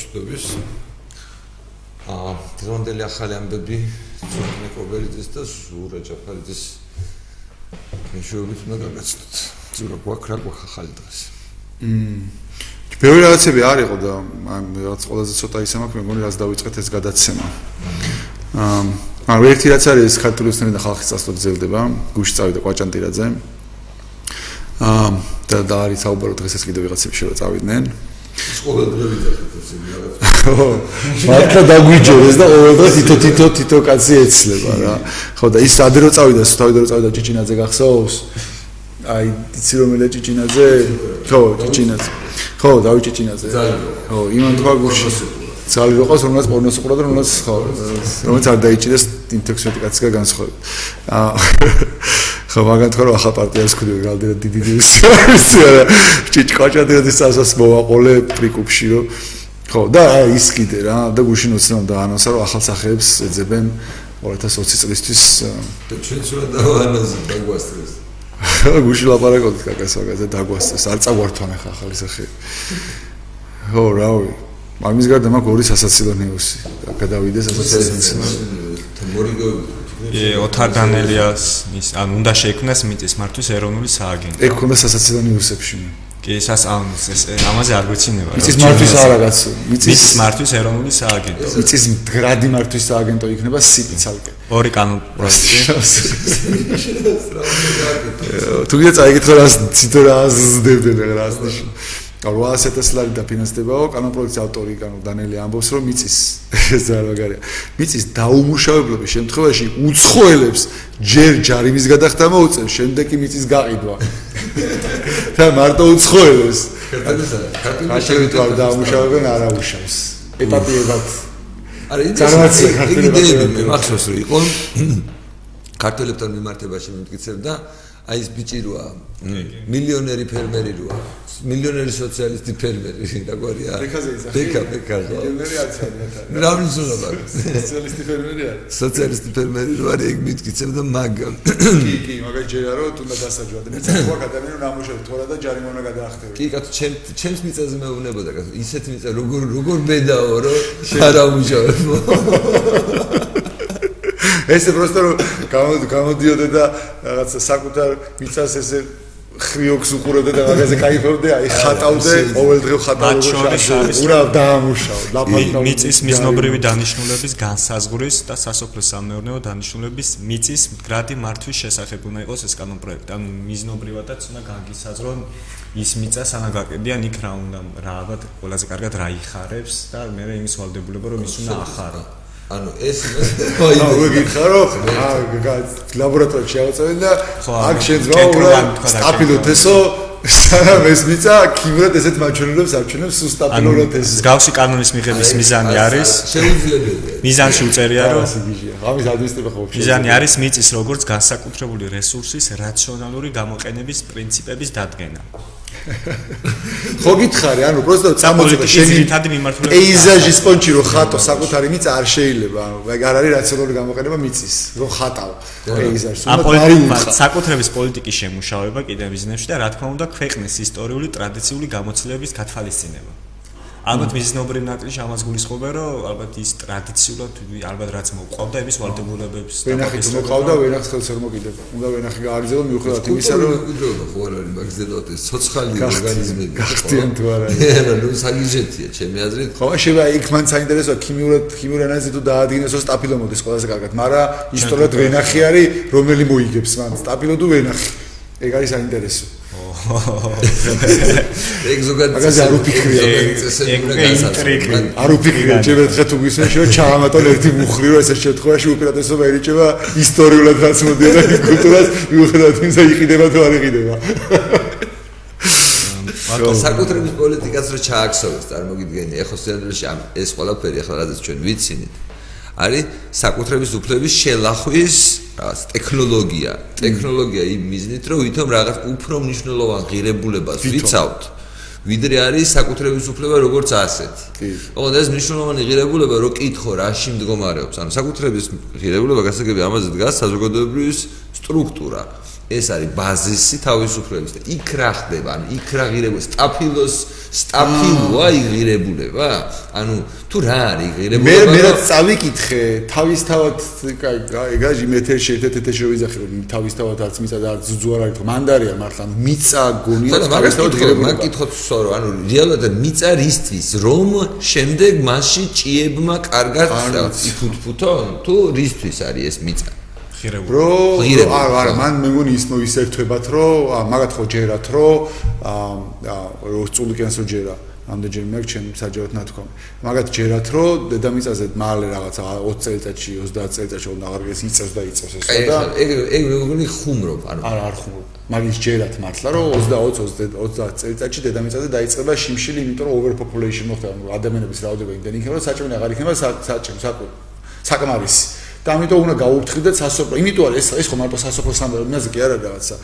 დილამშვიდობის აა დღევანდელი ახალი ამბები ზურგნე კობერიძის და ზურა ჯაფარიძის მეშვეობით უნდა გაგაცნოთ. ზურა გვაქვს რა გვაქვს ახალი დღეს. მმ ბევრი რაღაცები არ იყო და რაღაც ყველაზე ცოტა ისე მაქვს მეგონი რაც დავიწყეთ ეს გადაცემა. აა ანუ ერთი რაც არის ქართული ოცნები და ხალხის წასვლა გრძელდება, გუშინ წავიდა კვაჭანტირაძე. აა და და არის საუბრო დღესაც კიდევ ვიღაცები შევა წავიდნენ. ყოველდღე ვიძახეთ ეს რაღაც. ხო. მართლა დაგვიჯერეს და ყოველდღე თითო თითო თითო კაცი ეცლება რა. ხო და ის ადერო წავიდა, თავიდან წავიდა ჭიჭინაძე გახსოვს? აი, იცი რომელია ჭიჭინაძე? ხო, ჭიჭინაძე. ხო, დავი ჭიჭინაძე. ხო, იმან თქვა გუში. ძალი რო ყავს, რომელსაც პორნოს უყურა და რომელსაც ხო, რომელიც არ დაიჭირეს ინტექსუეთი კაცი განსხვავებით. აა ხო მაგათ ხო ახალ პარტიას ხდები გალდერა დიდი დიდი ისე ჭიჭკაჭადედის წასას მოვაყოლე პრიკუბში რომ ხო და ის კიდე რა და გუშინ უცნაო და ანონსა რომ ახალ სახეებს ეძებენ 2020 წლისთვის და ჩვენ სულ დავანაზე დაგვასწრეს. გუში ლაპარაკობთ კაკას მაგაზე დაგვასწრეს. არ წაგვართვან ახლა ახალი სახე. ხო რავი. მაგის გარდა მაქვს ორი სასაცილო ნიუსი გადავიდეს სასაცილო ნიუსი მორიგო ოთარ დანელიას ის ან უნდა შეიქმნას მიწის მართვის ეროვნული სააგენტო. ეგ ქონდა სასაცილო ნიუსებში. კი, სას ამ ეს ამაზე არ გვეცინება. მიწის მართვის არაგაც, მიწის მართვის ეროვნული სააგენტო. მიწის მდგრადი მართვის სააგენტო იქნება სიპი ცალკე. ორი კანონ პროექტი. თუ გიძა წაიგეთ რა ციტო რა ზდებდნენ რა ნიშნავს. 800000 ლარი დაფინანსდებაო კანონპროექტის ავტორი კანო დანელი ამბობს რომ მიწის ეს რა მაგარია. მიწის დაუმუშავებლობის შემთხვევაში უცხოელებს ჯერ ჯარიმის გადახდა მოუწევს შემდეგ კი მიწის გაყიდვა. და მარტო უცხოელებს. ქართული თვარ დაუმუშავებენ არაუშავს ეტაპიებად არა ის იდეები მე მახსოვს რომ იყო. ქართულებთან მიმართებაში მიმტკიცებდა აი ეს ბიჭი როა? მილიონერი ფერმერი როა? მილიონერი სოციალისტი ფერმერი რაგვარია ბეკა ბეკა მილიონერი არცაა რა მნიშვნელობა? სოციალისტი ფერმერი არის სოციალისტი ფერმერი რო არის ეგ მითქიცებდა მაგ კი კი მაგა ჯერა რომ თუნდა დასაჯვა და მეც თქვა ადამიანი რომ ამუშავე თორა და ჯარიმონა გადაახტევი კი კაცო ჩემ ჩემს მიწაზე მეუბნებოდა კაცო. ისეთ მიწა როგორ როგორ ბედაო რომ არ ამუშავებ ესე просто რომ გამოდიოდე და რაღაცა საკუთარ მიწას ესე ხრიოქს უყურებდა და მაგაზე кайფებდე, აი ხატავდე, ყოველდღე ხატავდე, ურავ დაამუშავ, ლაფანტავ. მიწის მიზნობრივი დანიშნულების განსაზღვრის და სასოფლო სამეურნეო დანიშნულების მიწის მდგრადი მართვის შესახებ უნდა იყოს ეს კანონპროექტი. ანუ მიზნობრივადაც უნდა გაგისაზრო ის მიწა სანა გაყიდიან იქ რა უნდა რა ალბათ ყველაზე კარგად რა იხარებს და მე იმის ვალდებულება რომ ის უნდა ახარო. ანუ ეს აი ნუ გიხარო აა ლაბორატორიაში აღწევენ და აქ შეძვა უბრალოდ სტაბილოთ ესო სანამ ეს მიწა ქიმიურად ესეთ მაჩვენებლებს არჩენებს სტაბილურად ეს გავსი კანონის მიღების მიზანი არის შეუძლებელია. მიზანში უწერია რომ ამის ადმინისტრება ხო მიზანი არის მიწის როგორც განსაკუთრებული რესურსის რაციონალური გამოყენების პრინციპების დადგენა ხო გითხარი, ანუ პროსტო წამოწე შენი თადი მიმართულება. პეიზაჟის პონჩი რო ხატო საკუთარი მიწა არ შეიძლება, ანუ არ არის რაციონალური გამოყენება მიწის, რო ხატავ პეიზაჟს. ამ პოლიტიკის საკუთრების პოლიტიკის შემუშავება კიდევ ბიზნესში და რა თქმა უნდა ქვეყნის ისტორიული ტრადიციული გამოცდილების გათვალისწინება. ალბათ მიზნობრივ ნაკლში ამას გულისხმობ რომ ალბათ ის ტრადიციულად ალბათ რაც მოყვავდა იმის ვალდებულებებს ვენახი მოყვავდა ვენახს ხელს არ მოკიდება უნდა ვენახი გააგრძელო მიუხედავად იმისა რომ მკვიდრობა ხო არ არის მაგზედოთ ეს ცოცხალი ორგანიზმები გახდიან თუ არა არა ნუ საგიჟეთია ჩემი აზრით. ხო შეიძლება იქ მან საინტერესოა ქიმიურად ქიმიური ანალიზი თუ დაადგინესო სტაფილომოდის ყველაზე კარგად. მაგრამ ისტორიად ვენახი არის რომელი მოიგებს მან? სტაფილო თუ ვენახი? ეგ არის საინტერესო ეგ ზოგადად მაგაზე არ უფიქრია. ეგ არ უფიქრია ჩემ ერთხელ თუ გისმენ შეო ჩაამატონ ერთი მუხლი რომ ესე შემთხვევაში უპირატესობა ერიჭება ისტორიულად რაც მოდიოდა კულტურას მიუხედავად იმისა იყიდება თუ არ იყიდება. მაგრამ საკუთრების პოლიტიკას რო ჩააქსოვეს წარმოგიდგენი ეხო სერიალში ამ ეს ყველაფერი ახლა რადგან ჩვენ ვიცინით არის საკუთრების უფლების შელახვის რაღაც ტექნოლოგია. ტექნოლოგია იმ მიზნით, რომ ვითომ რაღაც უფრო მნიშვნელოვან ღირებულებას ვიცავთ, ვიდრე არის საკუთრების უფლება როგორც ასეთი. ოღონდ ეს მნიშვნელოვანი ღირებულება რო კითხო რაში მდგომარეობს, ანუ საკუთრების ღირებულება გასაგები ამაზე დგას საზოგადოებრივი სტრუქტურა. ეს არის ბაზისი თავისუფლების და იქ რა ხდება? ანუ იქ რა ღირებულება? სტაფილოს სტაფილოა იღირებულება? ანუ თუ რა არის იღირებულება? მე მე რაც წავიკითხე, თავისთავად კაი, გაჟი მეთერში ერთ-ერთ რო ვიზახი რომ თავისთავად არც მიწა და არც ზუძუ არ არის, მანდარია მართლა, მიწა გონია თავისთავად იღირებულება. მაგ კითხოთ სწორო, ანუ რეალურად მიწა რისთვის? რომ შემდეგ მასში ჭიებმა კარგად იფუთფუთონ? თუ რისთვის არის ეს მიწა? ღირებული. რო არ არ მან მე მგონი ის მოისერთვებათ რომ მაგათ ხო ჯერათ რომ აა წულიკენს რო ჯერა ამდენჯერ მე ჩემ საჯაროდ ნათქვამი. მაგათ ჯერათ რომ დედამიწაზე მალე რაღაცა 20 წელიწადში 30 წელიწადში უნდა აღარგეს იწევს და იწევს ეს და ეგ ეგ მე მგონი ხუმრობ ანუ არა არ ხუმრობ. მაგის ჯერათ მართლა რომ 20 20 წელიწადში დედამიწაზე დაიწყება შიმშილი იმიტომ რომ overpopulation მოხდა ანუ ადამიანების რაოდენობა იმდენი იქნება რომ საჭმელი აღარ იქნება საჭმელი საკმ საკმარისი. და ამიტომ უნდა გაუფრთხილდეთ სასოფლო. იმიტომ არის ეს ეს ხომ მარტო სასოფლო სამეურნეოზე კი არა რაღაცა.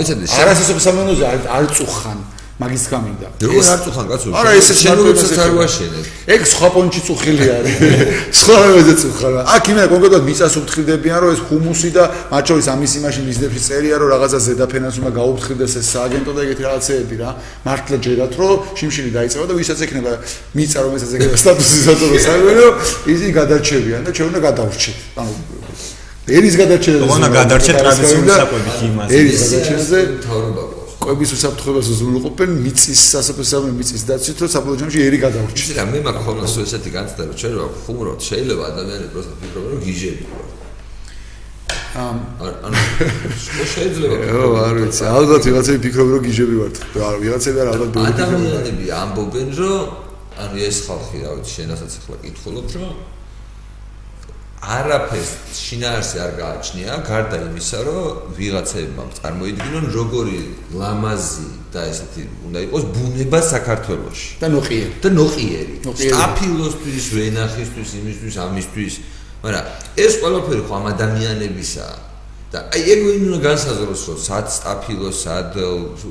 ეცადე არა სასოფლო სამეურნეოზე არ წუხან. მაგის გამინდა. როგორ არ წუხან კაცო? არა ეს შენობებსაც არ ვაშენებ. ეგ სხვა პონჩი წუხილი არის. სხვა რამეზე წუხან. აქ იმენა კონკრეტულად მიწას უფრთხილდებიან რომ ეს ჰუმუსი და მათ შორის ამის იმაში მიზნებში წერია რომ რაღაცა ზედაფენას უნდა გაუფრთხილდეს ეს სააგენტო და ეგეთი რაღაცეები რა. მართლა ჯერათ რომ შიმშილი დაიწყება და ვისაც ექნება მიწა რომელსაც ექნება სტატუსი საწორო სამეურნეო ისინი გადარჩებიან და ჩვენ უნდა გადავრჩეთ. ანუ ერის გადარჩენა. ოღონდ გადარჩეთ ტრადიციული საკვებით იმაზე. ერის გადარჩენაზე თავრობა ყვების უსაფრთხოებას უზრუნველყოფენ მიწის სასოფლო მიწის დაცვით რომ საბოლოო ჯამში ერი გადავრჩი. იცი რა მე მაქვს ხოლმე ესეთი განცდა რომ ჩვენ რა ხუმრობთ შეიძლება ადამიანები პროსტა ფიქრობენ რომ გიჟები ვარ. ამ ანუ შეიძლება ო არ ვიცი ალბათ ვიღაცები ფიქრობენ რომ გიჟები ვართ. რა ვიღაცები არ ალბათ ადამიანები ამბობენ რომ ანუ ეს ხალხი რა ვიცი შენასაც ახლა კითხულობ რომ არაფერს შინაარსი არ გააჩნია გარდა იმისა რომ ვიღაცებმა წარმოიდგინონ როგორი ლამაზი და ესეთი უნდა იყოს ბუნება საქართველოში. და ნოყიერი. და ნოყიერი. სტაფილოსთვის ვენახისთვის იმისთვის ამისთვის. მაგრამ ეს ყველაფერი ხო ამ ადამიანებისაა. და აი ეგ ვინ უნდა განსაზღვროს რომ სად სტაფილო სად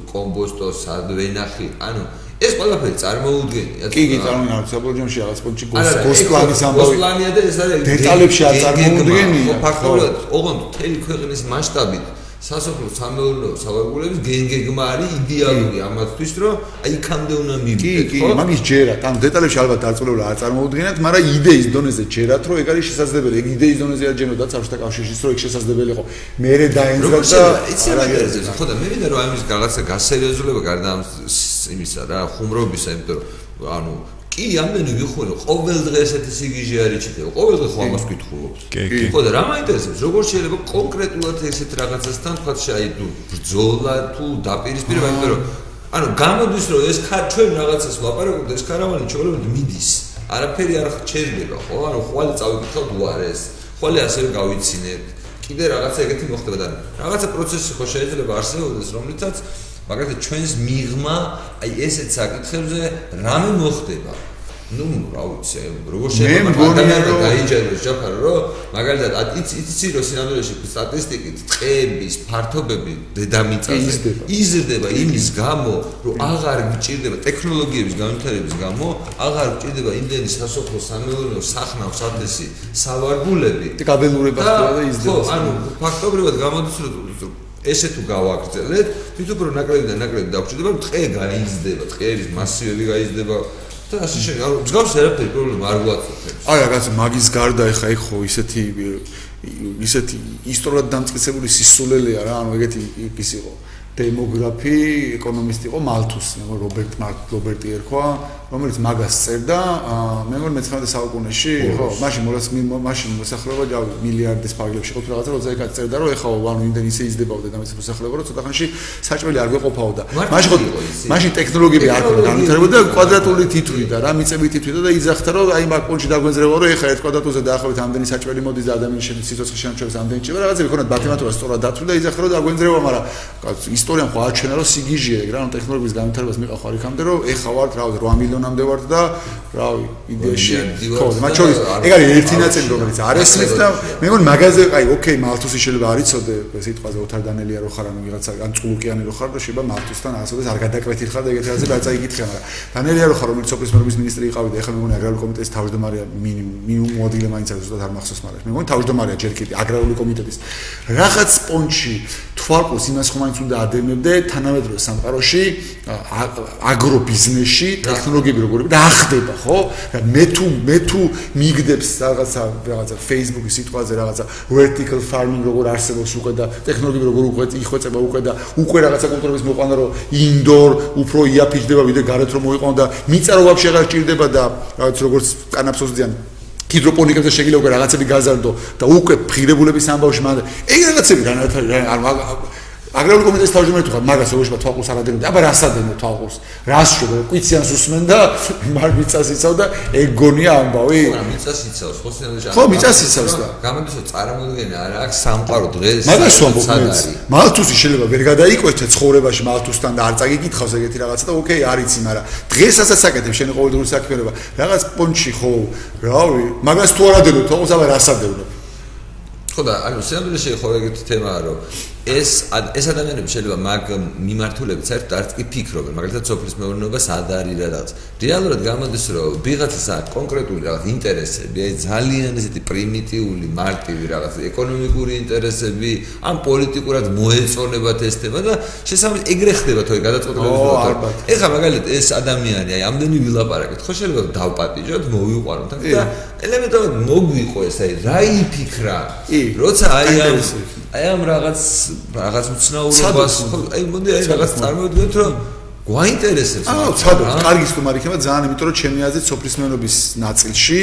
კომბოსტო სად ვენახი ანუ ეს ყველაფერი წარმოუდგენია. კი, კი, წარმოუდგენია. საბოლოოში რაღაც პონჩი გოსპლანის ამბავი. გოსპლანია და ეს არის დეტალებში არ წარმოუდგენია. ფაქტობრივად, ოღონდ მთელი ქვეყნის მასშტაბით სასოფლო სამეურნეო სავარგულების გენგეგმა არის იდეალური ამათთვის, რომ აი იქამდე უნდა მივიდეთ, ხო? კი, კი, მაგის ჯერათ, ანუ დეტალებში ალბათ დაწურებულა არ წარმოუდგენიათ, მაგრამ იდეის დონეზე ჯერათ, რომ ეგ არის შესაძლებელი. ეგ იდეის დონეზე არ ჯენოდა საბჭოთა კავშირში, რომ ეგ შესაძლებელი იყო. მეરે დაენძრა და იცი რა გერზე, ხო და მე მინდა რომ ამის რაღაცა გასერიოზულება გარდა ამ იმისა რა, ხუმრობისა, იმიტომ რომ ანუ კი, ამდენი ვიხურო, ყოველ დღე ესეთი სიგიჟე არის ჩიტება. ყოველ დღე ხო ამას ვკითხულობ. კი, ხო და რა მაინტერესებს, როგორ შეიძლება კონკრეტულად ესეთ რაღაცასთან თქვა შეაი თუ ბრძოლა თუ დაპირისპირება, იმიტომ რომ ანუ გამოდის რომ ეს ჩვენ რაღაცას ვაპარაკობთ, ეს კარავანი ჩვეულებრივ მიდის. არაფერი არ ჩერდება, ხო? ანუ ხვალე წავიკითხავთ უარეს. ხვალე ასევე გავიცინეთ. კიდე რაღაცა ეგეთი მოხდება და რაღაცა პროცესი ხო შეიძლება არსებობდეს, რომლითაც მაგალითად ჩვენს მიღმა აი ესეთ საკითხებზე რამე მოხდება ну, რა ვიცი, როგორ შეიძლება ადამიანმა დაიჯეროს ჯაფარო, რომ მაგალითად იცი რომ სინამდვილეში სტატისტიკით წების ფართობები დედამიწაზე იზრდება იმის გამო, რომ აღარ გჭირდება ტექნოლოგიების განვითარების გამო, აღარ გჭირდება იმდენი სასოფლო სამეურნეო სახნავ საფესი სავარგულები და გაბელურება ხდება და იზრდება. ხო, ანუ ფაქტობრივად გამოდის რომ ესე თუ გავაგრძელეთ, თვითონ რომ ნაკლები და ნაკლები დაგვჭირდება, ტყე გაიზრდება, ტყეების მასივები გაიზრდება და ასე შემდეგ. ანუ მსგავს ერაფერი პრობლემა არ გვაწუხებს. აი, რაღაც მაგის გარდა ეხა ეხ ხო ისეთი ისეთი ისტორიულად დამწკიცებული სისულელეა რა, ანუ ეგეთი ის იყო. დემოგრაფი, ეკონომისტი იყო მალთუსი, მე რობერტ მარკ რობერტი ერქვა, რომელიც მაგას წერდა, მე მგონი მე-19 საუკუნეში, ხო, მაშინ მოლას მაშინ მოსახლეობა ჯავი მილიარდის ფარგლებში ყოფილი რაღაცა, როცა ეკაც წერდა, რომ ეხლა ანუ იმდენ ისე იზრდებოდა და მეც მოსახლეობა, რომ ცოტა ხანში საჭმელი არ გვეყოფაო და მაშინ ხო მაშინ ტექნოლოგიები არ ქონდა განვითარებული კვადრატული თითვი და რა მიწები თითვი და იძახდა, რომ აი მაგ პონჩი დაგვენძრება, რომ ეხლა ერთ კვადრატულზე დაახლოებით ამდენი საჭმელი მოდის და ადამიანის სიცოცხლე შემჩევს ამდენი ჭება, რაღაცები ქონდა მათემატიკა სწორად დათვლი და იძახდა, რომ დაგვენძრება, მაგრამ ის ისტორიამ ხო აჩვენა რომ სიგიჟია ეგ რა, ანუ ტექნოლოგიის განვითარებას მიყავ ხარ იქამდე რომ ეხა ვარ რა 8 მილიონამდე ვარ და რავი, იდეაში ხო, მათ შორის ეგ არის ერთი ნაწილი რომელიც არ ესმის და მე მგონი მაგაზე აი ოკეი მალთუსი შეიძლება არ იცოდე სიტყვაზე ოთარ დანელია რო ხარ ანუ ვიღაცა ან წულუკიანი რო ხარ და შეიძლება მალთუსთან ასოდეს არ გადაკვეთილ ხარ და ეგეთ რაღაცა რა წაიგითხე მაგრამ დანელია რო ხარ რომელიც სოფლის მეურნეობის მინისტრი იყავი და ეხლა მე მგონი აგრარული კომიტეტის თავმჯდომარეა მინიმუმ მოადგილე მაინც არის ზუსტად არ მახსოვს მაგრამ მე მგონი თავმჯდომარეა ჯერ კიდე აგრარული კომიტეტის. რაღაც პონჩი თვალყოს იმას ხომ მაინც უნდა ადევნებდე თანამედროვე სამყაროში აგრობიზნესში ტექნოლოგიები როგორი და ახდება ხო? მე თუ მე თუ მიგდებს რაღაცა რაღაცა Facebook-ის სიტყვაზე რაღაცა vertical farming როგორ არსებობს უკვე და ტექნოლოგიები როგორ უკვე იხვეწება უკვე და უკვე რაღაცა კულტურების მოყვანა რომ indoor უფრო იაფიჯდება ვიდრე გარეთ რომ მოიყვანო და მიწა რო ვაფშე აღარ ჭირდება და რაღაც როგორც კანაფსოზდიან ჰიდროპონიკებზე შეიძლება უკვე რაღაცები გაზარდო და უკვე ფხირებულების ამბავში მაგრამ ეგ რაღაცები რა არ აგრარული კომიტეტის თავმჯდ 直 თუ ხარ? მაგას როგორ შეიძლება თვალყურს არადენო აბა რას ადენო თვალყურს? რას შვება კვიციანს უსმენ და მაგ მიწას იცავ და ეგ გონია ამბავი. ხო მიწას იცავს? ხო სინამდვილეში ხო მიწას იცავს და გამოდის რომ წარმოუდგენე არ აქვს სამყარო დღეს მაგას ვამბობ მე მალთუსი შეიძლება ვერ გადაიკვეთე ცხოვრებაში მალთუსთან და არ წაგიკითხავს ეგეთი რაღაცა და ოკეი არიცი მაგრამ დღესაც აკეთებ შენი ყოველდღიური საქმიანობა. რაღაც პონჩი ხო რავი მაგას თუ არადენო თვალყურს აბა რას ადენო ხო და ანუ სინამდვილეში ხო ეგეთი თემაა რომ ეს ეს ადამიანები შეიძლება მაგ მიმართულებით საერთოდ არც კი ფიქრობენ, მაგალითად სოფლის მეურნეობას ად არის რაღაც. რეალურად გამოდის რომ ვიღაცას აქვს კონკრეტული რაღაც ინტერესები, აი ძალიან ესეთი პრიმიტიული, მარტივი რაღაც ეკონომიკური ინტერესები, ან პოლიტიკურად მოეწონებათ ეს თემა და შესაძლოა ეგრე ხდება თქო გადაწყვეტილების დრო. ეხლა მაგალითად ეს ადამიანი აი ამდენი ვილაპარაკეთ, ხო შეიძლება დავპატიჟოთ, მოვიყვანოთ და ელემენტარულად მოგვიყო ეს აი რა იფიქრა? როცა აი ამ აი ამ რაღაც რაღაც უცნაურობას აი მოდი აი რაღაც წარმოვიდგინოთ რომ გვაინტერესებს აა ცადო კარგი სტუმარი ხება ძალიან იმიტომ რომ ჩემი აზრით სოფლის მეურნეობის ნაწილში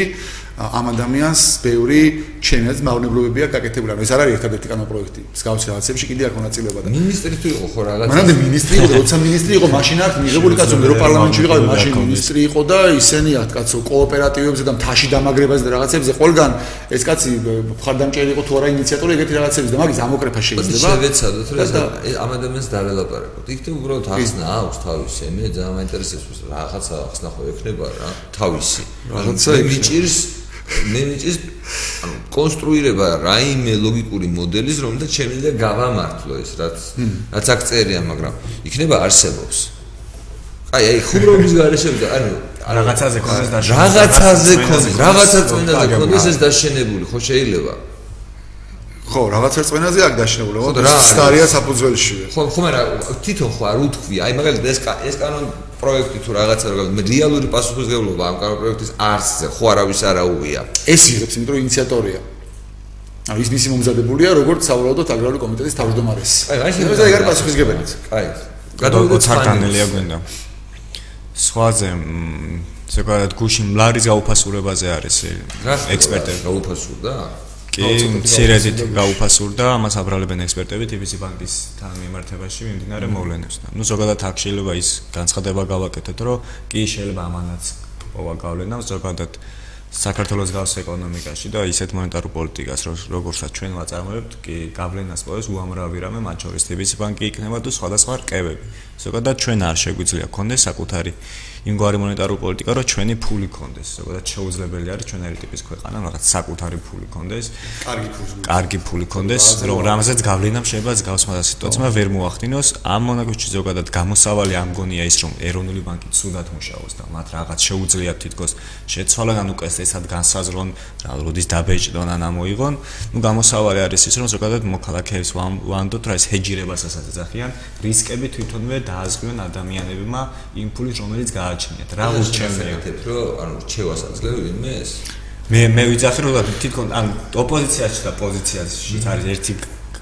ამ ადამიანს ბევრი ჩემიაც მავნებლობებია გაკეთებული. ანუ ეს არ არის ერთადერთი კანონ პროექტი. მსგავსი რაღაცებში კიდე აქვს მონაწილეობა და მინისტრი თუ იყო ხო რაღაც. მანამდე მინისტრი იყო, როცა მინისტრი იყო, მაშინ არ მიღებული კაცო, მე რო პარლამენტში ვიყავი, მაშინ მინისტრი იყო და ისინი აქ კაცო კოოპერატივებზე და მთაში დამაგრებაზე და რაღაცებზე ყველგან ეს კაცი მხარდამჭერი იყო თუ არა ინიციატორი ეგეთი რაღაცების და მაგის ამოკრეფა შეიძლება. შევეცადოთ რომ ამ ადამიანს დაველაპარაკოთ. იქ თუ უბრალოდ ახსნა აქვს თავისი, მე ძალიან მაინტერესებს რაღაცა ახსნა ხო ექნება რა, თავისი. რაღაცა მიჭირს მე მიჭის ანუ კონსტრუირება რაიმე ლოგიკური მოდელის რომელთა შემიძლია გავამართლო ეს რაც რაც აქ წერია მაგრამ იქნება არსებობს. აი აი ხუმრობის გარეშე და ანუ რაღაცაზე კონდეს დაშენებული რაღაცაზე კონდეს რაღაცა წვენაზე კონდეს ეს დაშენებული ხო შეიძლება ხო რაღაცა წვენაზე აქ დაშენებული ხო და სტარია საფუძველში ხო ხო მაგრამ თვითონ ხო არ უთქვი აი მაგალითად ეს ეს კანონ პროექტი თუ რაღაცა როგორ რეალური პასუხისგებლობა ამ კანონ პროექტის არსზე ხო არავის არ აუღია. ეს იღებს იმიტომ რომ ინიციატორია. აი ის მისი მომზადებულია როგორც საავადმყოფო აგრარული კომიტეტის თავმჯდომარეს. აი აი ეს ეგარ პასუხისგებელიც. აი გადავიდეთ სარტანელია გვინდა სხვაზე ზოგადად გუში მლარის გაუფასურებაზე არის ექსპერტები. გაუფასურდა კი, მცირედით გაუფასურდა, ამას აბრალებენ ექსპერტები TBC ბანკის თან მიმართებაში მიმდინარე მოვლენებს. ნუ ზოგადად აქ შეიძლება ის განცხადება გავაკეთოთ, რომ კი შეიძლება ამანაც პოვა გავლენა ზოგადად საქართველოს გავს ეკონომიკაში და ისეთ მონეტარულ პოლიტიკას, როგორცაც ჩვენ ვაწარმოებთ, კი გავლენას პოვებს უამრავი რამე, მათ შორის TBC ბანკი იქნება თუ სხვადასხვა რკევები. ზოგადად ჩვენ არ შეგვიძლია კონდეს საკუთარი იმგვარი მონეტარული პოლიტიკა, რომ ჩვენი ფული კონდეს. ზოგადად შეუძლებელი არის ჩვენერი ტიპის ქვეყანა, რაღაც საკუთარი ფული კონდეს. კარგი ფული. კარგი ფული კონდეს, რომ რამაზეც გავლენა შეიძლება გავსმადა სიტუაცია ვერ მოახდინოს. ამ მონაკოში ზოგადად გამოსავალი ამგონია ის, რომ ეროვნული ბანკი ცუდად მუშაობს და მათ რაღაც შეუძლიათ თითქოს შეცვალონ ან უკვე ესად განსაზრონ, რა როდის დაბეჭდონ ან ამოიღონ. ნუ გამოსავალი არის ის, რომ ზოგადად მოქალაქეებს ვანდოთ, რა ეს ჰეჯირებასაც ეძახიან, რისკები თვითონვე დააზღვიონ ადამიანებმა იმ ფულის რომელიც გააჩნიათ გააჩნიათ რა ურჩევნია რომ ანუ რჩევასაც გევინმე ეს? მე მე ვიცახი რომ თითქოს ან ოპოზიციაში და პოზიციაში არის ერთი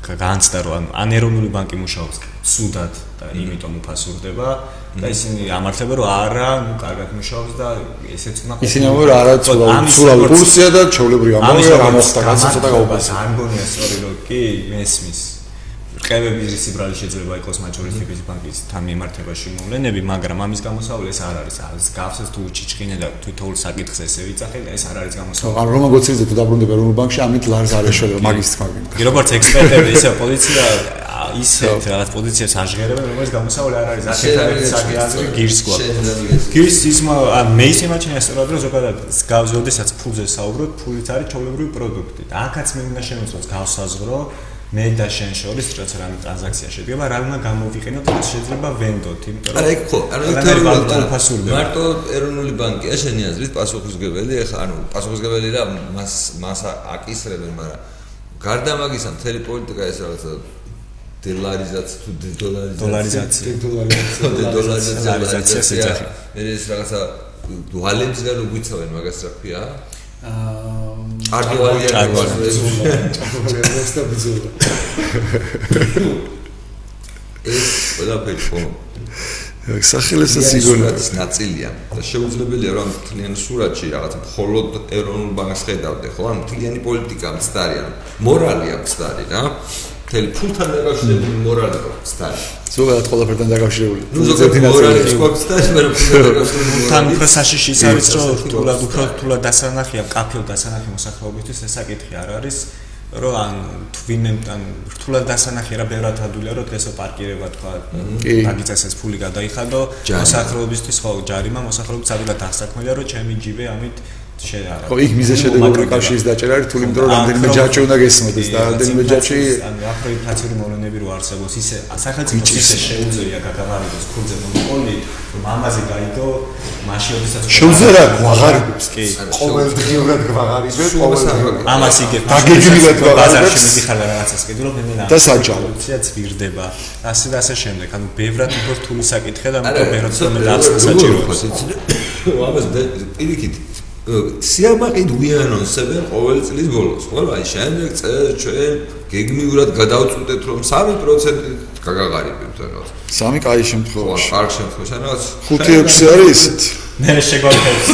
განცდა რომ ანუ ან ეროვნული ბანკი მუშაობს სუდად და იმიტომ უფასურდება და ისინი ამართება რომ არა ნუ კარგად მუშაობს და ესეც უნდა ისინი ამბობენ რომ არა ცურავი კურსია და ჩაოლებრი ამბავია რა მოხდა კაცო ცოტა გაუბასა არ მგონია სწორი რომ კი მესმის ყევების რისიბრალი შეიძლება იყოს მაჯორის ტიპის ბანკის თან მიმართებაში მოვლენები, მაგრამ ამის გამოსავალი ეს არ არის. არის გავსეს თუ ჩიჩქინე და თვითოულ საკითხს ესე ვიცახე, ეს არ არის გამოსავალი. ან რომ გოცირზე თუ დაბრუნდება ეროვნულ ბანკში, ამით ლარს არ ეშველება მაგის თქმა. კი, როგორც ექსპერტები, ისე პოლიცია ისეთ რაღაც პოზიციებს აღღერებენ, რომელიც გამოსავალი არ არის. ახლა საკითხი გირს გვაქვს. გირს ის მე ისე მაჩნია სწორად რომ ზოგადად გავს, ოდესაც ფულზე საუბრობ, ფულიც არის ჩაოლებრივი პროდუქტი. და აქაც მე უნდა შემოწმოს გავსაზღვრო მე და შენ შორის რაც რამე ტრანზაქცია შედგება, რა უნდა გამოვიყენოთ, რაც შეიძლება ვენდოთ, იმიტომ რომ არა იქ ხო, ანუ თეორიულად მარტო ეროვნული ბანკია შენი აზრით პასუხისგებელი, ეხლა ანუ პასუხისგებელი რა მას მას აკისრებენ, მაგრამ გარდა მაგისა მთელი პოლიტიკა ეს რაღაცა დოლარიზაცია თუ დოლარიზაცია? დოლარიზაცია. დოლარიზაცია ეს რაღაცა დუალემსგან უგვიცავენ მაგას რა ქვია? აა ჭარბვალია და ბზულა ეს ყველაფერი ხო. სახელესაც იგონებს ნაწილია. და შეუძლებელია რომ თლიანი სურათში რაღაც მხოლოდ ეროვნულ ბანკს ხედავდე ხო? ან თლიანი პოლიტიკა მცდარი ან მორალი მცდარი რა თელ ფულთან დაკავშირებული მორალი მცდარი ზოგადად ყველაფერთან დაკავშირებული. ნუ ზოგადად მორალი სხვა მცდარი მაგრამ ფულთან უფრო საშიში ის არის რომ რთულად უფრო რთულად დასანახია კაფეო დასანახი მოსახლეობისთვის ეს საკითხი არ არის რომ ან თვინემ ან რთულად დასანახია რა ბევრად ადვილია რომ დღესო პარკირება თქვა დაგიწეს ეს ფული გადაიხადო მოსახლეობისთვის ხო ჯარიმა მოსახლეობის ადვილად დასაქმებია რომ ჩემი ჯიბე ამით შეარა. ხო, იქ მიზე შედეგური კავშირის დაჭერა არის, თუმცა რომ რამდენიმე ჯაჭი უნდა გესმოდეს და რამდენიმე ჯაჭი ანუ აფროინფლაციური მოვლენები რო არსებობს, ისე სახელმწიფო ისე შეუძლია გაგავარდეს ქურზე მონოპოლი, რომ ამაზე გაიგო მაშინ როდესაც შეუძლია გვაღარიბებს კი ყოველდღიურად გვაღარიბებს ყოველდღიურად ამას იგებ დაგეჯნილად ბაზარში მიდიხარ რაღაცას კიდე რომ მე მე და საჯარო ფუნქცია ძვირდება ასე და ასე შემდეგ ანუ ბევრად უფრო რთული საკითხია და უფრო ბევრად მე დაწყება საჭიროა ამას პირიქით სიამაყით ვიანონსებენ ყოველ წლის ბოლოს, ხო? აი შემდეგ წელს ჩვენ გეგმიურად გადავწყვეტეთ რომ 3% გაგაღარიბებთ რაღაც. 3 კაი შემთხვევაში. კარგ შემთხვევაში, რაღაც 5-6 არის ისეთ. მე შეგვაქვს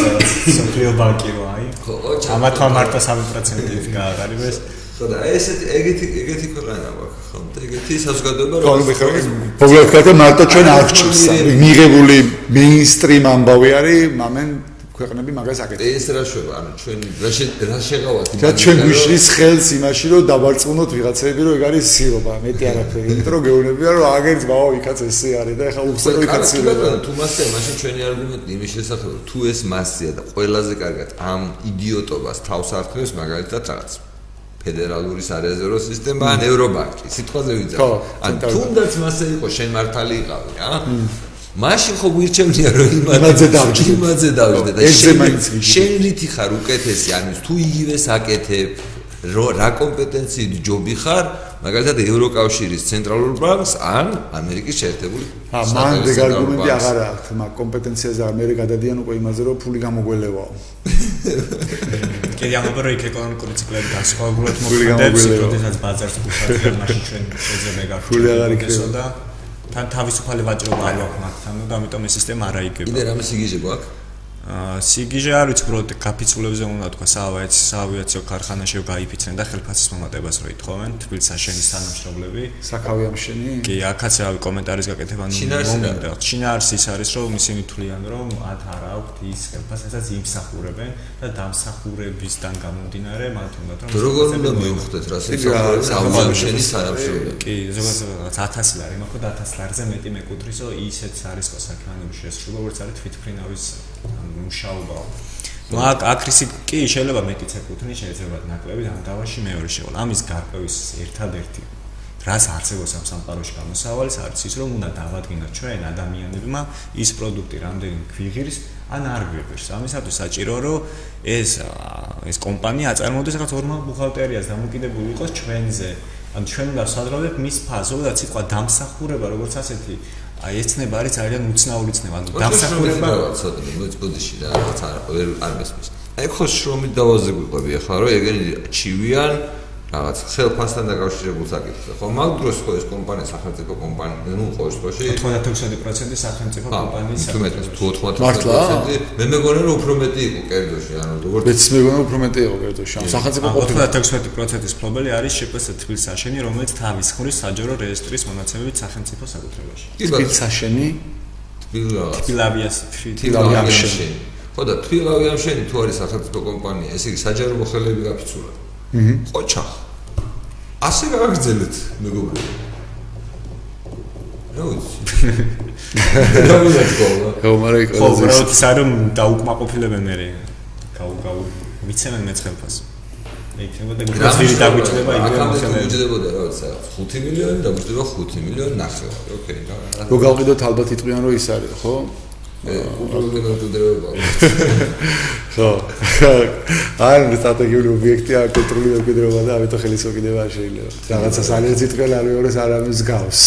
სოფლიო ბანკი რა, აი. ხო, ამა თვა მარტო 3%-ით გააღარიბეს. ხო და ესეთი ეგეთი ეგეთი ქვეყანა გვაქვს, ხო? და ეგეთი საზოგადოება რო ხო, მე მოგლექა მარტო ჩვენ არ გჭირს. მიღებული მეინსტრიმ ამბავი არის, მამენ ქვეყნები მაგას აკეთებს. ეს რა შევა, ანუ ჩვენ რა რა შეღავათ იმას. და ჩვენ გვიშლის ხელს იმაში, რომ დაბარწმუნოთ ვიღაცები, რომ ეგ არის სირობა, მეტი არაფერი. იმიტომ რომ გეუბნებიან, რომ აგერც ბაო იქაც ესე არის და ეხლა უხსენო იქაც სირობა. თუ მასე, მაშინ ჩვენი არგუმენტი იმის შესახებ, თუ ეს მასია და ყველაზე კარგად ამ იდიოტობას თავს ართმევს მაგალითად რაღაც ფედერალური სარეზერვო სისტემა ან ევრობანკი. სიტყვაზე ვიძახ. ან თუნდაც მასე იყო შენ მართალი იყავი, რა? მაშინ ხო გვირჩევნია რომ იმაზე დავჯდე იმაზე დავჯდე და შენ რითი ხარ უკეთესი? ანუ თუ იგივე საკეთებ რა კომპეტენციით ჯობი ხარ? მაგალითად ევროკავშირის ცენტრალურ ბანკს ან ამერიკის შეერთებული ა მან დეგ არგუმენტი აღარ აქვს მაგ კომპეტენციაზე ამერიკა გადადიან უკვე იმაზე რომ ფული გამოგველევაო კიდე ამ ორი ეკონომიკური ციკლები განსხვავებულად მოხდებს როდესაც ბაზარს გუშავთ მაშინ ჩვენ შეძლებე გაქვთ ფული აღარ იქნება. და თან თავისუფალი ვაჭრობა არ აქვს მაგთან და ამიტომ ეს სისტემა არ აიგება. კიდე რამე სიგიჟე გვაქვს? სიგიჟე არ ვიცი უბრალოდ კაფიცულებზე უნდა თქვა საავიაციო საავიაციო ქარხანაში გაიფიცნენ და ხელფასის მომატებას რო ითხოვენ თბილისში შენის თანამშრომლები. საკავი ამშენი. კი აქაც რავი კომენტარის გაკეთება ნუ მომენტა ჩინარს ის არის რომ ისინი თვლიან რომ მათ არ აქვთ ის ხელფასსაც იმსახურებენ და დამსახურებისგან გამომდინარე მათ უნდა რომ როგორ უნდა მიუხვდეთ რა საავიაციო შენის თანამშრომლები კი ზოგადად 1000 ლარი მაგრამ 1000 ლარზე მეტი მეკუთვნის რომ ისეც არის კოსაკანების შესრულება როგორც არის თვითფრინავის მუშაობა. ნუ აქ აკრისი კი შეიძლება მეტიც ეკუთვნის, შეიძლება ნაკლები ამ დავაში მეორე შევალ. ამის გარკვევის ერთადერთი რაც არსებობს ამ სამყაროში გამოსავალს არის ის რომ უნდა დავადგინოთ ჩვენ ადამიანებმა ის პროდუქტი რამდენი გვიღირს ან არ გვიღირს. ამისათვის საჭირო რომ ეს ეს კომპანია აწარმოდეს რაღაც ორმალ ბუხალტერიას დამოკიდებული იყოს ჩვენზე. ან ჩვენ უნდა ვსადრავდეთ მის ფაზო და ციტყვა დამსახურება როგორც ასეთი აი ეს ცნება არის ძალიან უცნაური ცნება, ანუ დამსახურება ცოტა მოწოდიში რა, რაღაც არ არ მესმის. აი ხო შრომით დავაზე გვიყვები ახლა რომ ეგენი ჩივიან რაღაც ხელფასთან დაკავშირებულ საკითხზე. ხო, მაგ დროს ხო ეს კომპანია სახელმწიფო კომპანია, ნუ ხო შემთხვევაში 96% სახელმწიფო კომპანიის საკითხი. თუ 90% მე მეგონა რომ უფრო მეტი იყო კერძოში, ანუ როგორც მეც მეგონა უფრო მეტი იყო კერძოში. ამ სახელმწიფო 96%-ის ფლობელი არის შეფეს თბილისის საშენი, რომელიც თავის ხმრის საჯარო რეესტრის მონაცემებით სახელმწიფო საკუთრებაში. თბილისის საშენი თბილავიას თბილავიამშენი. ხო და თბილავიამშენი თუ არის სახელმწიფო კომპანია, ესე იგი საჯარო მოხელეები გაფიცულა. ყოჩა ასე გააგრძელეთ მეგობრებო რა ვიცი. რა ვიცი ხო მაგრამ ხო უბრალოდ ის არის დაუკმაყოფილებენ მე გაუ გაუ მიცემენ მეცხელფას იქნება და გასვირი დაგვიჭდება იგივე მოხელე გუჯდებოდა რა ვიცი 5 მილიონი და გუჯდება 5 მილიონი ნახევარი ოკეი რო გავყიდოთ ალბათ იტყვიან რომ ის არის ხო უბრალოდ გუჯდება ხო. არ სტრატეგიული ობიექტია კულტურული ოკიდრობა და ამიტომ ხელისოკიდება შეიძლება. რაღაცა სალერტი ტყელ არ მეორეს არ ამის გავს.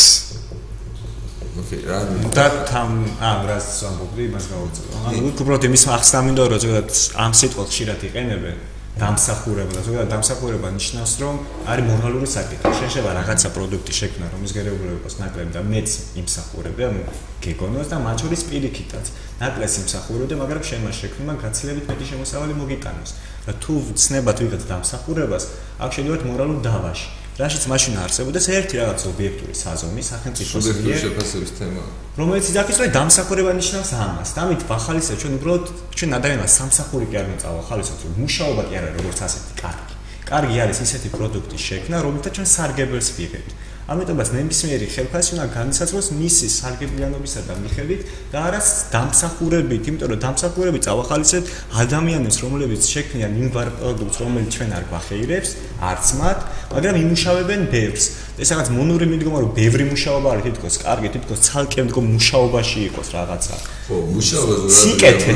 ოკეი რა და თან ამ რას ამბობდი მას გავუწევ ანუ უბრალოდ იმის ახსნა მინდა რომ ზოგადად ამ სიტყვას ხშირად იყენებენ დამსახურება და ზოგადად დამსახურება ნიშნავს რომ არის მორალური საკითხი. შეიძლება რაღაცა პროდუქტი შექმნა რომ ის გერეულებას ნაკლები და მეც იმსახურები ანუ გეგონოს და მათ შორის პირიქითაც ნაკლეს იმსახურები მაგრამ შემა შექმნა გაცილებით მეტი შემოსავალი მოგიტანოს. და თუ ვცნებათ ვიღაც დამსახურებას აქ შედიოთ მორალურ დავაში რაშიც მაშინ არსებობდეს ერთი რაღაც ობიექტური საზომი სახელმწიფოს მიერ შეფასების თემა. რომელიც იდაქის რომ დამსახურება ნიშნავს ამას. და ამით ვახალისებ ჩვენ უბრალოდ ჩვენ ადამიანს სამსახური კი არ მეწავახალისებ რომ მუშაობა კი არ არის როგორც ასეთი კარგი. კარგი არის ისეთი პროდუქტის შექმნა რომელთა ჩვენ სარგებელს ვიღებთ ამიტომაც ნებისმიერი ხელფასი უნდა განიცაცხოს მისი სარგებლიანობისა და მიხედვით და არა დამსახურებით, იმიტომ რომ დამსახურები წავახალისეთ ადამიანებს, რომლებიც შექმნიან იმ ვარ პროდუქტს, რომელიც ჩვენ არ გვახეირებს, არც მათ, მაგრამ იმუშავებენ ბევრს. ეს რაღაც მონური მიდგომა რომ ბევრი მუშაობა არის თითქოს კარგი, თითქოს ცალკე მდგომ მუშაობაში იყოს რაღაცა. ხო, მუშაობა სიკეთე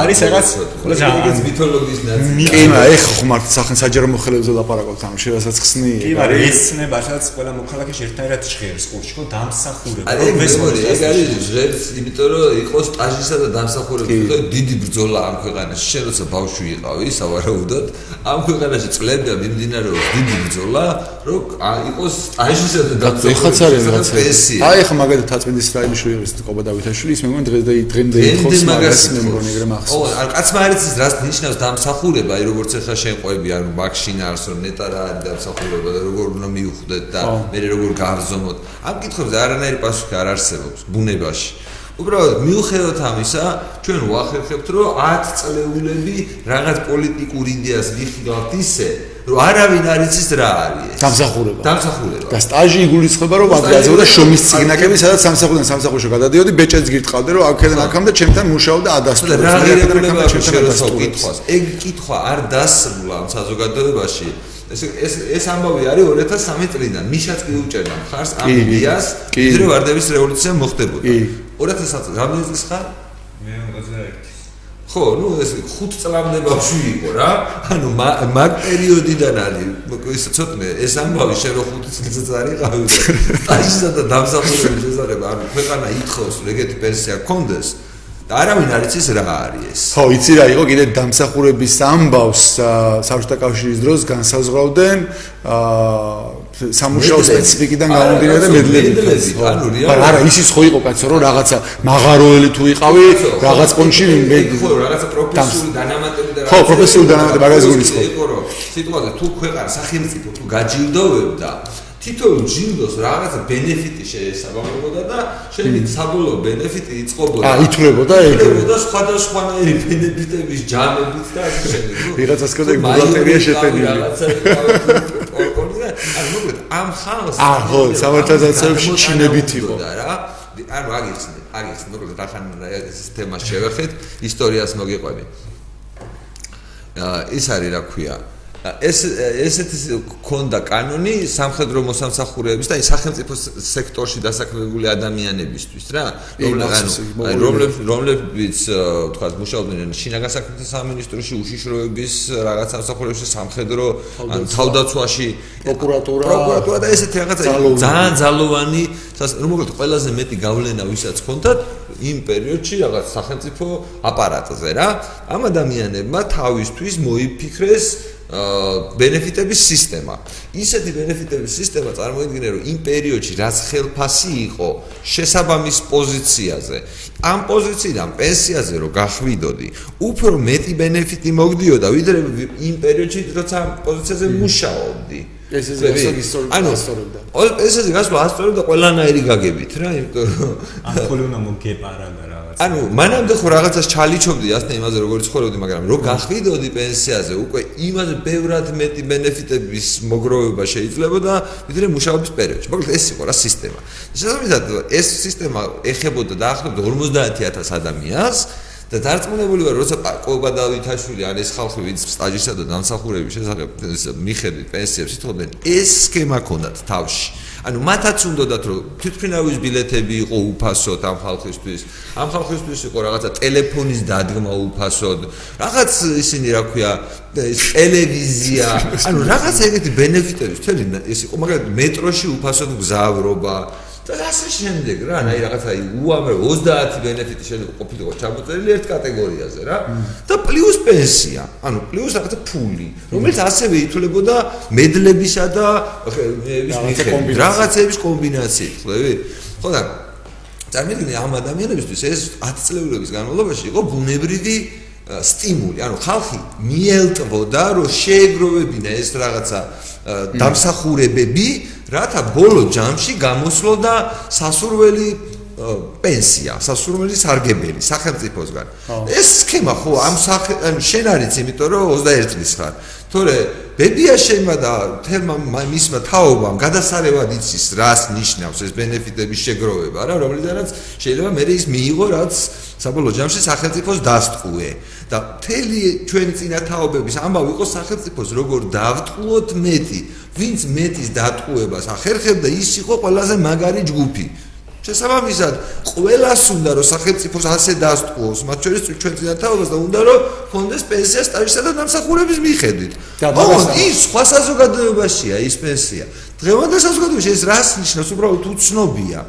არის რაღაც რაღაც მითოლოგიის ნაწილი. კი, მაგრამ ეხ ხმართ სახან საჯარო მოხელებზე ლაპარაკობთ, ანუ შევასაც ხსნი. კი, მაგრამ ეს ცნება სადაც ყველა მოქალაქეში ერთადერთად ჟღერს ყურში, ხო, დამსახურება. აი, ეს მოდი, ეს არის ჟღერს, იმიტომ რომ იყოს სტაჟისა და დამსახურების ხო დიდი ბრძოლა ამ ქვეყანაში. შენ როცა ბავშვი იყავი, სავარაუდოდ, ამ ქვეყანაში წლებია მიმდინარეობს დიდი ბრძოლა, რომ იყოს სტაჟისა და დამსახურების. ეხაც არის რაღაცა. აი, ხა მაგალითად თაწმინდის რაიმიშვილის ყობა დავითაშვილი, ის მეგონა დღეს და დღემდე იხოს მაგას მე მგონი ეგრე მახსოვს. ო, ან კაცმა არის ის რაც ნიშნავს დამსახურება, აი როგორც ახლა შენ ყვები, ანუ მაქშინ არის რომ ნეტა რა არის დამსახურება და როგორ უნდა მიუხვდეთ და მე როგორ გავზომოთ. ამ კითხვებზე არანაირი პასუხი არ არსებობს ბუნებაში. უბრალოდ მიუხედავად ამისა, ჩვენ ვახერხებთ, რომ 10 წლეულები რაღაც პოლიტიკურ იდეას ვიხილავთ ისე, არავინ არ იცის რა არის ეს. დამსახურება. დამსახურება. და სტაჟი იგულისხმება, რომ ადრეაზე და შრომის ციგნაკები, სადაც სამსახურიდან სამსახურში გადადიოდი, ბეჭედს გირტყავდი, რომ აქედან აქამდე ჩემთან მუშაობდა ადასტურა. რა ღირებულება შეიძლება კითხვას? ეგ კითხვა არ დასრულა ამ საზოგადოებაში. ეს ეს ეს ამბავი არის 2003 წლიდან. მიშაც კი უჭერდა ხარს ამ იდეას, ვიდრე ვარდების რევოლუცია მოხდებოდა. 2003 წელს რამდენი წლის ხარ? მე 21. ხო, ну ეს 5 წლამდე ბავშვი იყო რა. ანუ მაგ პერიოდიდან არის ის ცოტნე ეს ამბავი შენ რო 5 წელსაც არიყავი. სტაჟისა და დამსახურების შესახებ ანუ ქვეყანა ითხოვს ეგეთი პენსია გქონდეს. და არავინ არ იცის რა არის ეს. ხო, იცი რა იყო კიდე დამსახურების ამბავს საბჭოთა კავშირის დროს განსაზღვრავდნენ აა სამუშაო სპეციფიკიდან გამომდინარე და მედლებით. ანუ რეალურად არა, ისიც ხო იყო კაცო, რომ რაღაცა მაღაროელი თუ იყავი, რაღაც პონჩი მე ხო რაღაცა პროფესიული დანამატები და ხო, პროფესიული დანამატები მაგას გულისხმობ. იყო რომ სიტუაცია თუ ქვეყანა სახელმწიფო თუ გაჯილდოვებდა თითოეულ ჯილდოს რაღაცა ბენეფიტი შეესაბამებოდა და შეიძლება საბოლოო ბენეფიტი იწყებოდა. აა, ითვლებოდა ეგ. ითვლებოდა სხვადასხვანაირი ბენეფიტების ჯამებით და ასე შემდეგ. ვიღაცას ქონდა ბუღალტერია შეტანილი. რაღაცა ორკონი და ანუ მოკლედ ამ ხალხს აა, ხო, სამართალდაცვებში ჩინებით იყო. რა? ანუ აგიხსნით, აგიხსნით, მოკლედ ახან ეს თემას შევეხეთ, ისტორიას მოგიყვები. აა, ის არის რა ქვია? ეს ესეთი ქონდა კანონი სამხედრო მოსამსახურეების და სახელმწიფო სექტორში დასაქმებული ადამიანებისთვის რა. რომლებიც რომლებიც თქვა მუშაობდნენ შინაგან საქმეთა სამინისტროში უშიშროების რაღაც სამსახურებში სამხედრო ან თავდაცვაში. პროკურატურა. პროკურატურა და ესეთი რაღაცა. ძალიან ძალოვანი. რომ მოგეთ ყველაზე მეტი გავლენა ვისაც ქონდათ იმ პერიოდში რაღაც სახელმწიფო აპარატზე რა ამ ადამიანებმა თავისთვის მოიფიქრეს ბენეფიტების სისტემა. ისეთი ბენეფიტების სისტემა წარმოიდგინე, რომ იმ პერიოდში რაც ხელფასი იყო შესაბამის პოზიციაზე, ამ პოზიციიდან პენსიაზე რო გახვიდოდი, უფრო მეტი ბენეფიტი მოგდიოდა, ვიდრე იმ პერიოდში, როცა პოზიციაზე მუშაობდი. ეს ეს ისტორიული ასწორებდა. ანუ ეს ეს გასვლა ასწორებდა ყველანაირი გაგებით რა, იმიტომ რომ ამ ხოლმე უნდა მოგეპარაგა რა. რაღაც. ანუ მანამდე ხო რაღაცას ჩალიჩობდი ასთან იმაზე როგორ ცხოვრობდი, მაგრამ რო გახვიდოდი პენსიაზე, უკვე იმაზე ბევრად მეტი ბენეფიტების მოგროვება შეიძლებოდა ვიდრე მუშაობის პერიოდში. მოკლედ ეს იყო რა სისტემა. შესაბამისად ეს სისტემა ეხებოდა დაახლოებით 50000 ადამიანს და დარწმუნებული ვარ, როცა ყობა დავითაშვილი ან ეს ხალხი ვინც სტაჟისა და დამსახურების შესახებ მიხედვით პენსიებს ითხოვდნენ, ეს სქემა ქონდათ თავში. ანუ მათაც უნდათ რომ თვითფრინავის ბილეთები იყო უფასოდ ამ ხალხისთვის. ამ ხალხისთვის იყო რაღაცა ტელეფონის დადგმა უფასოდ. რაღაც ისინი რა ქვია ტელევიზია. ანუ რაღაც ეგეთი ბენეფიტები თელი ეს იყო მაგრამ მეტროში უფასოდ გზავრობა და ასე შემდეგ რა, აი რაღაცა უამრავ 30 ბენეფიტი შეიძლება ყოფილიყო ჩამოწერილი ერთ კატეგორიაზე რა. და პლუს პენსია, ანუ პლუს რაღაცა ფული, რომელიც ასევე ითვლებოდა მედლებისა და რაღაცების კომბინაციით, ხვდები? ხო და წარმოგიდგენთ ამ ადამიანებისთვის ეს 10 წლების განმავლობაში იყო ბუნებრივი სტიმული, ანუ ხალხი მიელტვოდა, რომ შეეგროვებინა ეს რაღაცა დამსახურებები რათა ბოლო ჯამში გამოსვლოდა სასურველი პენსია, სასურველი სარგებელი სახელმწიფოსგან. ეს სქემა ხო ამ შენ არის, იმიტომ რომ 21 წლის ხარ. თორე ბებია შემა და თერმა მისმა თაობამ გადასარევად იცის რას ნიშნავს ეს ბენეფიტების შეგროვება რა, რომელიდანაც შეიძლება მე ის მიიღო რაც საბოლოო ჯამში სახელმწიფოს დასტყუე და მთელი ჩვენი წინათაობების ამბავი იყო სახელმწიფოს როგორ დავტყუოთ მეტი ვინც მეტის დატყუებას ახერხებდა ის იყო ყველაზე მაგარი ჯგუფი შესაბამისად ყველას უნდა რომ სახელმწიფოს ასე დასტყუოს მათ შორის ჩვენ წინათაობას და უნდა რომ კონდეს პენსია სტაჟისა და დამსახურების მიხედვით. და ის სხვა საზოგადოებაშია ის პენსია. დღევანდელ საზოგადოებაში ეს რას ნიშნავს? უბრალოდ უცნობია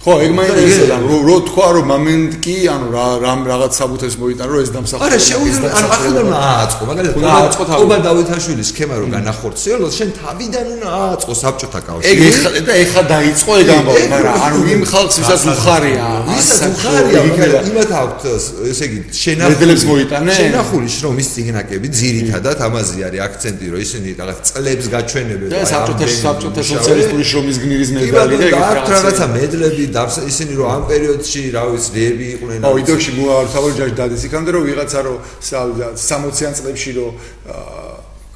ხო, ეგ მაინტერესებდა, რომ რო თქვა რომ მომენტ კი, ანუ რა რამ რაღაც საბუთებს მოიტან, რომ ეს დამსახურება. არა, შეუძლია, ანუ ახლა უნდა ააწყო, მაგალითად, ააწყო თავი. ობა დავითაშვილის სქემა რო განახორციელოს, შენ თავიდან უნდა ააწყო საბჭოთა კავშირი. ეგ ეხლა და ეხლა დაიწყო ეგ ამბავი, მაგრამ ანუ იმ ხალხს ვისაც უხარია, ვისაც უხარია, იმათ აქვს ესე იგი, შენახულებს მოიტანე. შენახული შრომის ციგნაკები ძირითადად ამაზე არის აქცენტი, რომ ისინი რაღაც წლებს გაჩვენებენ. და საბჭოთა საბჭოთა სოციალისტური შრომის გმირის მედალი და ეგ რაღაცა მედლები და ისინი რომ ამ პერიოდში რა ვიცი დები იყვნენ აუ იდოში მოარავთავი ჯაჟი დადეს იქამდე რომ ვიღაცა რომ 60-იან წლებში რომ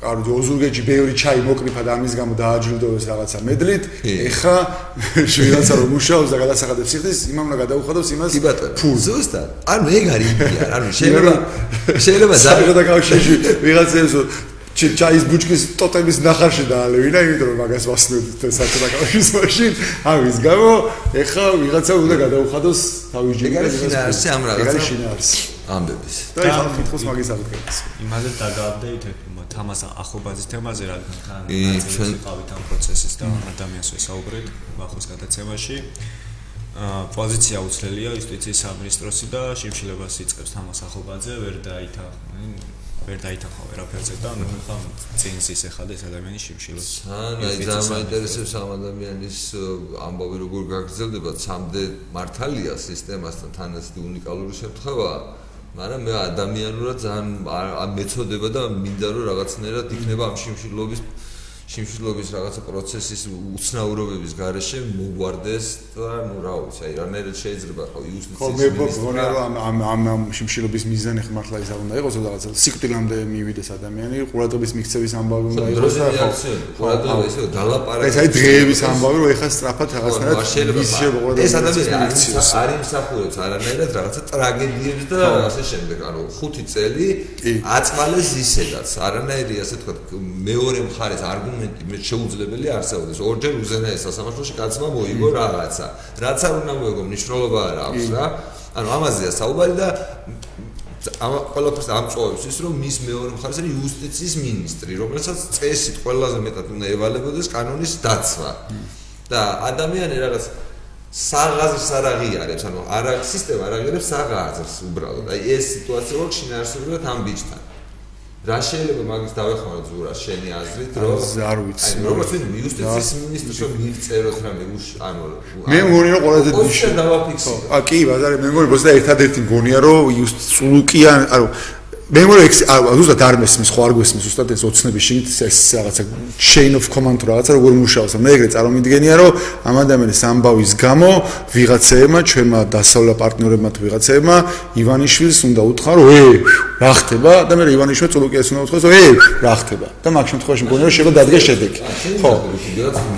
არო ჯოზურგეჭი ბევრი ჩაი მოკრიფა და ამის გამო დააჯილდოვეს რაღაცა მედლით ეხა შეიძლება რომ მუშაობს და გადასახადებს იხდეს იმამ უნდა გადაუხადოს იმას ზუსტად. ანუ ეგ არის იდეა ანუ შეიძლება შეიძლება და კავშირში ვიღაცებს ჩაის ბუჩკის ტოტების ნახარში დაალევინა, იმიტომ რომ მაგას ვასწრებთ საერთოდ აკავშირის მაშინ. ამის გამო ეხა ვიღაცა უნდა გადაუხადოს თავის ჯერა და შინაარსი ამ რაღაცა შინაარსი ამბების. და ეხა ხითხოს მაგის აღდგენას. იმაზე დაგაბდეითებ თამას ახობაზის თემაზე რადგან თან ჩვენ ყავით ამ პროცესის და ადამიანს ვესაუბრეთ ახოს გადაცემაში. აა პოზიცია უცლელია იუსტიციის სამინისტროსი და შიმშილებას იწყებს თამას ახობაძე ვერ დაითა ვერ დაითანხა ვერაფერზე და ნუ ხა წინს ის ეხადა ეს ადამიანი შიმშილოს. ან აი ძალიან მაინტერესებს ამ ადამიანის ამბავი როგორ გაგრძელდება, სამდე მართალია სისტემასთან თანაც უნიკალური შემთხვევაა. მაგრამ მე ადამიანურად ძალიან მეწოდება და მინდა რომ რაღაცნაირად იქნება ამ შიმშილობის შიმშილობის რაღაცა პროცესის უცნაურობების გარეშე მოგვარდეს და ნუ რა ვიცი, აი რანაირად შეიძლება ხო იუსტიციის ხო მე მგონია რომ ამ ამ ამ შიმშილობის მიზანი ხო მართლა ის არ უნდა იყოს, რაღაცა სიკვდილამდე მივიდეს ადამიანი, ყურადღების მიქცევის ამბავი უნდა იყოს და ხო. ყურადღება ისე დალაპარაკება. ეს აი დღეების ამბავი რომ ეხა სწრაფად რაღაცნაირად ის შეიძლება ყურადღება ეს ადამიანი არ იმსახურებს არანაირად რაღაცა ტრაგედიებს და ასე შემდეგ, ანუ 5 წელი აწმალეს ისედაც, არანაირი ასე თქვა მეორე მხარეს არგუმენტი არგუმენტი მე შეუძლებელი არსებობს ორჯერ უზენაეს სასამართლოში კაცმა მოიგო რაღაცა რაც არ უნდა მოიგო მნიშვნელობა არ აქვს რა. ანუ ამაზეა საუბარი და ამ ყველაფერს ამწოვებს ის რომ მის მეორე მხარეს არის იუსტიციის ministri რომელსაც წესით ყველაზე მეტად უნდა ევალებოდეს კანონის დაცვა. და ადამიანი რაღაც საღაზრს არ აღიარებს ანუ არა სისტემა არ აღიარებს საღაზრს უბრალოდ. აი ეს სიტუაცია რო შინაარსებრივად ამ ბიჭთან რა შეიძლება მაგის დავეხმარო ზურა შენი აზრით რომ არ ვიცი. აი როგორც ვინმე იუსტიციის მინისტრს რომ მიწეროთ რამე უშ ანუ მე მგონი რომ ყველაზე დიდი შე დავაფიქსირო ა კი ბაზარი მე მგონი ბოსდა ერთადერთი მგონია რომ იუსტ სულუკიან ანუ მე მგონი ზუსტად არ მესმის ხო არ გვესმის ზუსტად ეს ოცნების შიგნით ეს რაღაცა chain of command რაღაცა როგორ მუშაობს. მე ეგრე წარმომიდგენია რომ ამ ადამიანის ამბავის გამო ვიღაცეებმა ჩვენმა დასავლა პარტნიორებმა თუ ვიღაცეებმა ივანიშვილს უნდა უთხრა რომ ე რა ხდება? და მე ივანიშვილს წულუკიას უნდა უთხრას რომ ე რა ხდება? და მაგ შემთხვევაში მგონი რომ შეიძლება დადგეს შედეგი. ხო.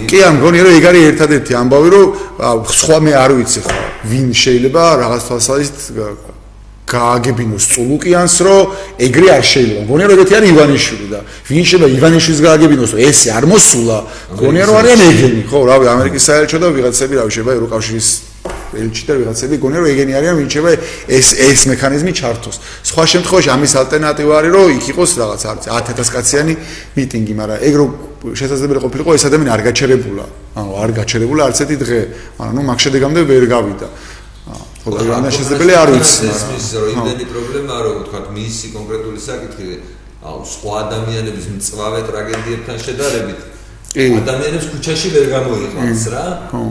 კი ამ მგონი რომ ეგ არის ერთადერთი ამბავი რომ სხვა მე არ ვიცი ხო ვინ შეიძლება რაღაც თვალსაზრისით გააგებინოს წულუკიანს, რომ ეგრე არ შეიძლება. გონია რომ ეგეთი არის ივანიშვილი და ვინ შეიძლება ივანიშვილს გააგებინოს, რომ ესე არ მოსულა. გონია რომ არიან ეგენი, ხო, რავი, ამერიკის საელჩო და ვიღაცები, რავი, შეიძლება ევროკავშირის ელჩი და ვიღაცები გონია რომ ეგენი არიან, ვინ შეიძლება ეს ეს მექანიზმი ჩართოს. სხვა შემთხვევაში ამის ალტერნატივა არის, რომ იქ იყოს რაღაც არის 10000 კაციანი მიტინგი, მაგრამ ეგ რო შესაძლებელი ყოფილიყო ეს ადამიანი არ გაჩერებულა. ანუ არ გაჩერებულა არც ერთი დღე, მაგრამ ნუ მაგ შედეგამდე ვერ გავიდა. ხო და შესაძლებელი არ ვიცი რომ იმდენი პრობლემაა რომ თქვა მისი კონკრეტული საკითხი აუ სხვა ადამიანების მწვავე ტრაგედიებთან შედარებით ადამიანებს ქუჩაში ვერ გამოიყვანს რა. ხო.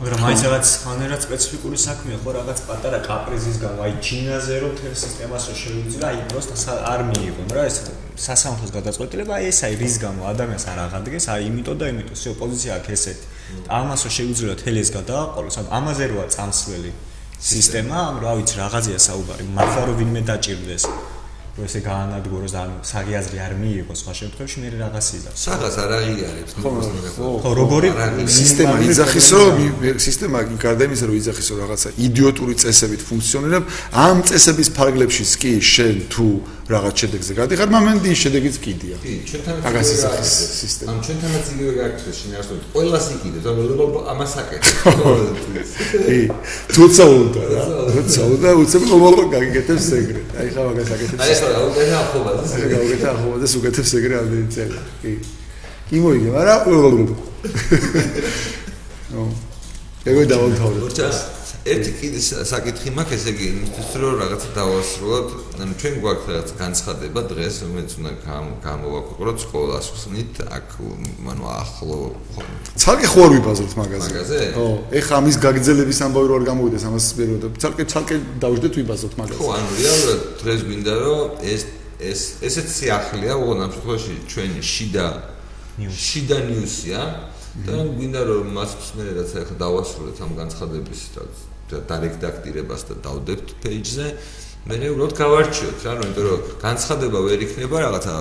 მაგრამ აი რაღაც ხანერად სპეციფიკური საქმეა ხო რაღაც პატარა კაპრიზის გამო აი ჩინაზე რომ თელ სისტემას რო შეუძლია აი პროსტა არ მიიღონ რა ეს სასამართლოს გადაწყვეტილება აი ეს აი რის გამო ადამიანს არ აღადგენს აი იმიტომ და იმიტომ სიო პოზიცია აქვს ესეთი. ამას რო შეუძლია თელ ეს გადააყოლოს ამაზე როა წამსველი სისტემა, რა ვიცი, რაღაცია საუბარი, მართლა რომ ვინმე დაჭirdეს. რომ ესე გაანადგუროს და ანუ საგიაზრი არ მიიღოს სხვა შემთხვევაში მე რაღაც იზა. საღას არ აღიარებს. ხო, ხო, როგორი სისტემა იძახის რომ სისტემა გარდა იმისა რომ იძახის რომ რაღაცა იდიოტური წესებით ფუნქციონირებ, ამ წესების ფარგლებშიც კი შენ თუ რაღაც შედეგზე გადიხარ, მომენტი შედეგიც კიდია. კი, ჩვენთანაც აგას ისახის სისტემა. ამ ჩვენთანაც იგივე გაიქცეს შინაარსობრივ. ყველას იყიდებს, ანუ ამას აკეთებს. კი. თუცა უნდა რა. თუცა უნდა უცებ მომავალ გაგიკეთებს ეგრე. აი ხა მაგას აკეთებს. აი ხა უკეთ ახობაზე. აი უკეთ ახობაზე უკეთებს ეგრე ამდენი წელი. კი. კი მოიგე, მაგრამ ნო. ეგოი დავამთავრე. ერთი კიდე საკითხი მაქვს ესე იგი იმისთვის რომ რაღაცა დავასრულოთ. ანუ ჩვენ გვაქვს რაღაც განცხადება დღეს რომელიც უნდა გამოვაკვიროთ სკოლას. ხსნით აქ ანუ ახლო ცალკე ხო არ ვიბაზროთ მაგაზე მაგაზე ხო ეხა ამის გაგრძელების ამბავი რო არ გამოვიდეს ამას სპერიოდო ცალკე ცალკე დავждეთ ვიბაზროთ მაგაზე ხო ანუ რეალურად დღეს გვინდა რომ ეს ეს ესეც სიახლეა უგონ ამ შემთხვევაში ჩვენი შიდა შიდა ნიუსია და გვინდა რომ მას მე რაც ახლა დავასრულეთ ამ განცხადების რაც დარეგდაქტირებას და დავდებთ პეიჯზე, მე უბრალოდ გავარჩიოთ რა, რომ იმიტომ რომ განცხადება ვერ იქნება რაღაცა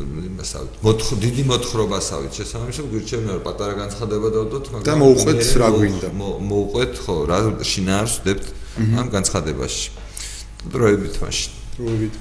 იმასავით, მოთხ დიდი მოთხრობასავით შესაბამისად გვირჩევნა რომ პატარა განცხადება დავდოთ, მაგრამ და მოუყვეთ რა გვინდა. მოუყვეთ, ხო, რა შინაარს ვდებთ ამ განცხადებაში. დროებით მაშინ. დროებით.